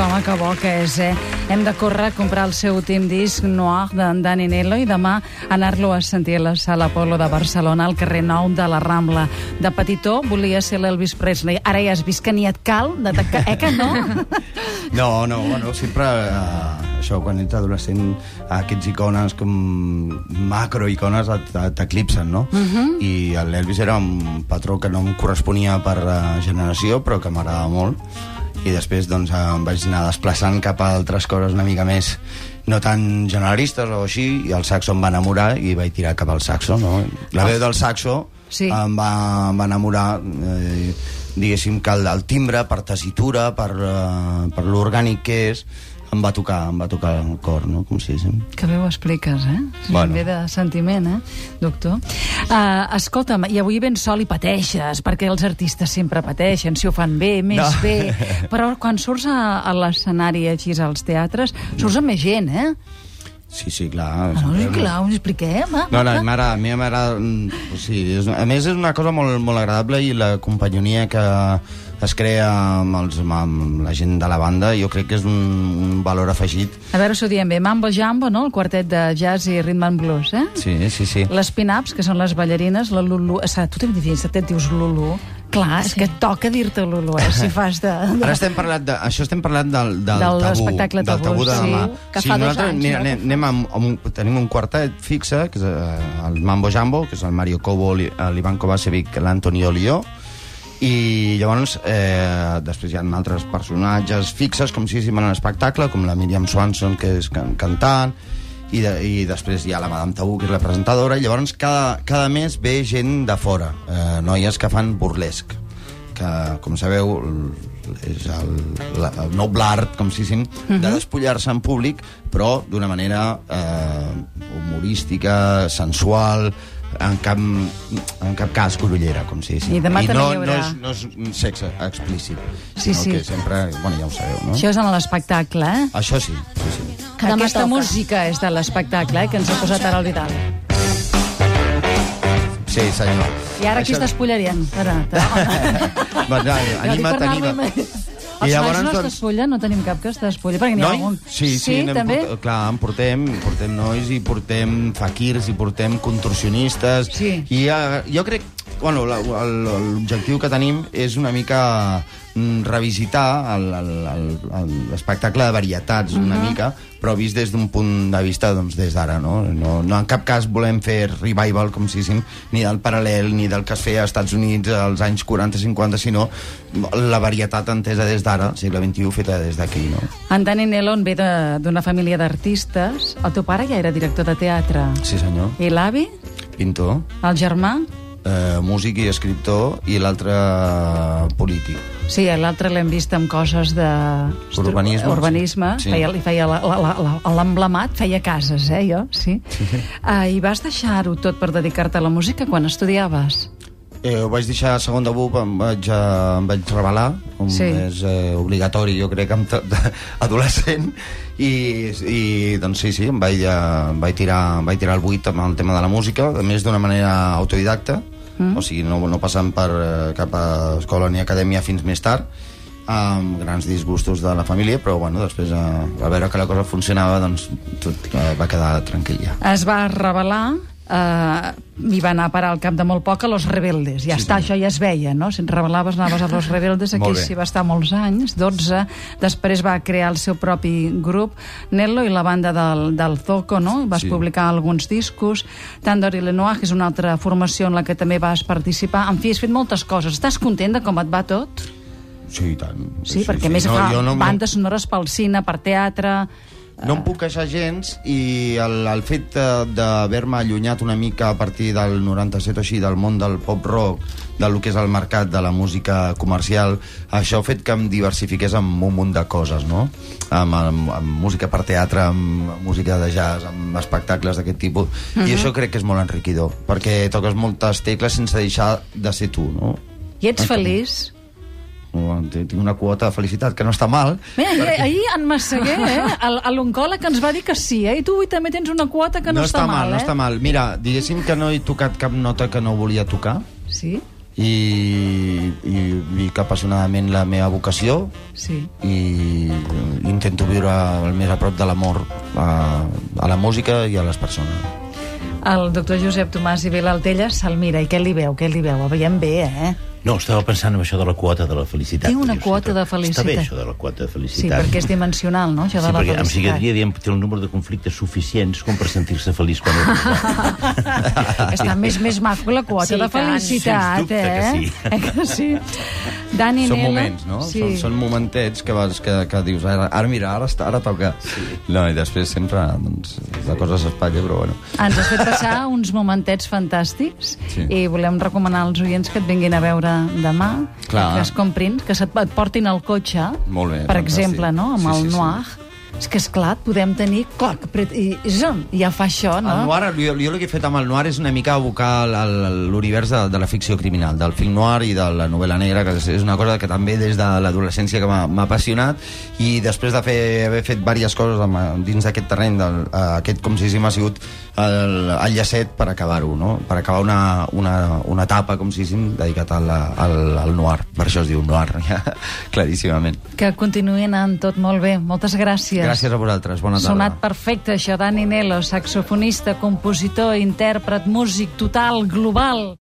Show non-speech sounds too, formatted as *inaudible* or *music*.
home, que bo que és, eh? Hem de córrer a comprar el seu últim disc Noir d'en Dani Nello i demà anar-lo a sentir a la Sala Polo de Barcelona, al carrer Nou de la Rambla. De petitó volia ser l'Elvis Presley. Ara ja has vist que ni et cal, de taca... eh que no? *laughs* No, no, bueno, sempre eh, això, quan ets adolescent, aquests icones com macroicones t'eclipsen, no? I l'Elvis era un patró que no em corresponia per eh, generació, però que m'agradava molt. I després doncs, em vaig anar desplaçant cap a altres coses una mica més no tan generalistes o així, i el saxo em va enamorar i vaig tirar cap al saxo, no? La veu del saxo Sí. em, va, em va enamorar, eh, diguéssim que el, el timbre, per tessitura, per, eh, per l'orgànic que és, em va tocar, em va tocar el cor, no? Com si diguéssim. Que bé ho expliques, eh? Bueno. Ve de sentiment, eh, doctor? Uh, escolta'm, i avui ben sol i pateixes, perquè els artistes sempre pateixen, si ho fan bé, més No. bé, *laughs* però quan surts a, a l'escenari així als teatres, surts amb més gent, eh? Sí, sí, clar. Ah, no, sempre- clar, us expliquem, eh? No, no, m'agrada, a mi m'agrada... mm, sigui, és, a més és una cosa molt, molt agradable i la companyonia que es crea amb, els, amb la gent de la banda jo crec que és un, un valor afegit. A veure si ho diem bé. Mambo Jambo, no?, el quartet de jazz i rhythm and blues, eh? Sí, sí, sí. Les pin-ups, que són les ballarines, la Lulu... O sigui, tu t'hem dit, et dius Lulu. Clar, és que toca dir-te Lulu, eh, si fas de... de... Ara estem parlant de, això estem parlant del, del, Del tabú, espectacle del tabú tabú, de sí, demà. que fa dos anys, mira, no? anem, anem amb, amb un, tenim un quartet fixe, que és eh, el Mambo Jambo, que és el Mario Cobo, l'I- l'Ivan Kovacevic, l'Antoni Olió, i llavors eh, després hi ha altres personatges fixes com si féssim en l'espectacle com la Miriam Swanson que és can cantant i, de, i després hi ha la Madame Tabú que és la presentadora i llavors cada, cada mes ve gent de fora eh, noies que fan burlesc que com sabeu és el, la, el noble art com si diguéssim, de despullar-se en públic però d'una manera eh, humorística, sensual en cap, en cap cas corollera, com si diguéssim. I demà també no, hi haurà. no, és, no és sexe explícit, Sí, sí. que sempre, bueno, ja ho sabeu, no? Això és en l'espectacle, eh? Això sí, sí, sí. Que demà Aquesta toca. música és de l'espectacle, eh, que ens ha posat ara el Vidal. Sí, senyor. I ara qui Això- despullarien? Ara, Bueno, anima't, anima't. Els I nois llavors, no es doncs- despullen? No tenim cap que es despulli, perquè n'hi ha algun... Sí, sí, n'hem també? Port, clar, en portem, portem nois i portem faquirs i portem contorsionistes. Sí. I uh, jo crec, bueno, l'objectiu que tenim és una mica mm, revisitar l'espectacle de varietats una mica, però vist des d'un punt de vista doncs, des d'ara, no? no? No en cap cas volem fer revival, com si diguéssim, ni del paral·lel, ni del que es feia als Estats Units als anys 40-50, sinó la varietat entesa des d'ara, segle XXI, feta des d'aquí, no? En Dani Nelon ve d'una família d'artistes. El teu pare ja era director de teatre. Sí, senyor. I l'avi? Pintor, El germà? Eh, músic i escriptor, i l'altre polític. Sí, l'altre l'hem vist amb coses de... Urbanisme, Urbanisme. sí. Feia, li feia l'emblemat, feia cases, eh, jo, sí. Uh, I vas deixar-ho tot per dedicar-te a la música quan estudiaves? Eh, ho vaig deixar a segon de BUP, em vaig, eh, em vaig revelar, com Sí. és eh, obligatori, jo crec, amb tot *laughs* adolescent, i, i doncs sí, sí, em vaig, eh, em vaig, tirar, em vaig tirar el buit amb el tema de la música, a més d'una manera autodidacta, mm. o sigui, no, no passant per eh, cap a escola ni acadèmia fins més tard, amb grans disgustos de la família, però bueno, després a, a veure que la cosa funcionava, doncs tot eh, va quedar tranquil ja. Es va revelar eh, i va anar a parar al cap de molt poc a Los Rebeldes. Ja Sí, està, sí. això ja es veia, no? Si et revelaves, anaves a Los *laughs* Rebeldes, aquí s'hi va estar molts anys, 12. Després va crear el seu propi grup, Nello, i la banda del, del Zoco, no? Vas Sí. publicar alguns discos. Tandor i Lenoir, que és una altra formació en la que també vas participar. En fi, has fet moltes coses. Estàs content de com et va tot? Sí, i tant. Sí, perquè a més fa jo no, bandes sonores pel cine, per teatre... No em puc queixar gens i el, el fet eh, d'haver-me allunyat una mica a partir del 97 o així del món del pop-rock, del que és el mercat de la música comercial, això ha fet que em diversifiqués amb un munt de coses, no? Amb, amb, amb música per teatre, amb música de jazz, amb espectacles d'aquest tipus. I això crec que és molt enriquidor, perquè toques moltes tecles sense deixar de ser tu, no? I ets com- feliç? Tinc una quota de felicitat, que no està mal. Mira, ahir, ahir en Massaguer, *laughs* eh, l'oncòleg ens va dir que sí, eh? I tu avui també tens una quota que no, no està mal, eh? no està mal. Mira, diguéssim que no he tocat cap nota que no volia tocar. Sí? i, i vic apassionadament la meva vocació Sí. i intento viure el més a prop de l'amor a, a la música i a les persones. El doctor Josep Tomàs i Vilaltella se'l mira i què li veu? Què li veu? El veiem bé, eh? No, estava pensant en això de la quota de la felicitat. Té una quota de Està bé, felicitat. això de la quota de Sí, felicitat. perquè és dimensional, no? Això Sí, de la perquè en felicitat. psiquiatria diem, té un número de conflictes suficients com per sentir-se feliç quan és *laughs* Està més, més maco la quota Sí, de tant. felicitat, Sens dubte eh? que sí. Eh que sí? Dani són Nela... moments, no? Sí. Són, són momentets que, vas, que, que dius, ara, ara mira, ara, està, ara toca. Sí. No, i després sempre, doncs, la cosa s'espatlla, però bueno. Ens has fet passar uns momentets fantàstics Sí. i volem recomanar als oients que et vinguin a veure demà, Clar. que es comprin, que se't, et portin al cotxe, Molt bé, per fantàstic. exemple, no? amb Sí, el sí, sí. És que, esclar, podem tenir... Pret- i, zoom, i ja fa això, no? El noir, jo, jo el que he fet amb el noir és una mica abocar l'univers de, de la ficció criminal, del film noir i de la novel·la negra, que és, és una cosa que també des de l'adolescència que m'ha apassionat, i després de fer, haver fet diverses coses amb, dins d'aquest terreny, del, eh, aquest com si sí m'ha sigut el, el llacet per acabar-ho, no? per acabar una, una, una etapa com si sí, dedicat al, al, al noir, per això es diu noir, *laughs* ja, claríssimament. Que continuï anant tot molt bé. Moltes gràcies. Gràcies a vosaltres, bona tarda. Sonat perfecte, això. Dani Nelo, saxofonista, compositor, intèrpret, músic total, global.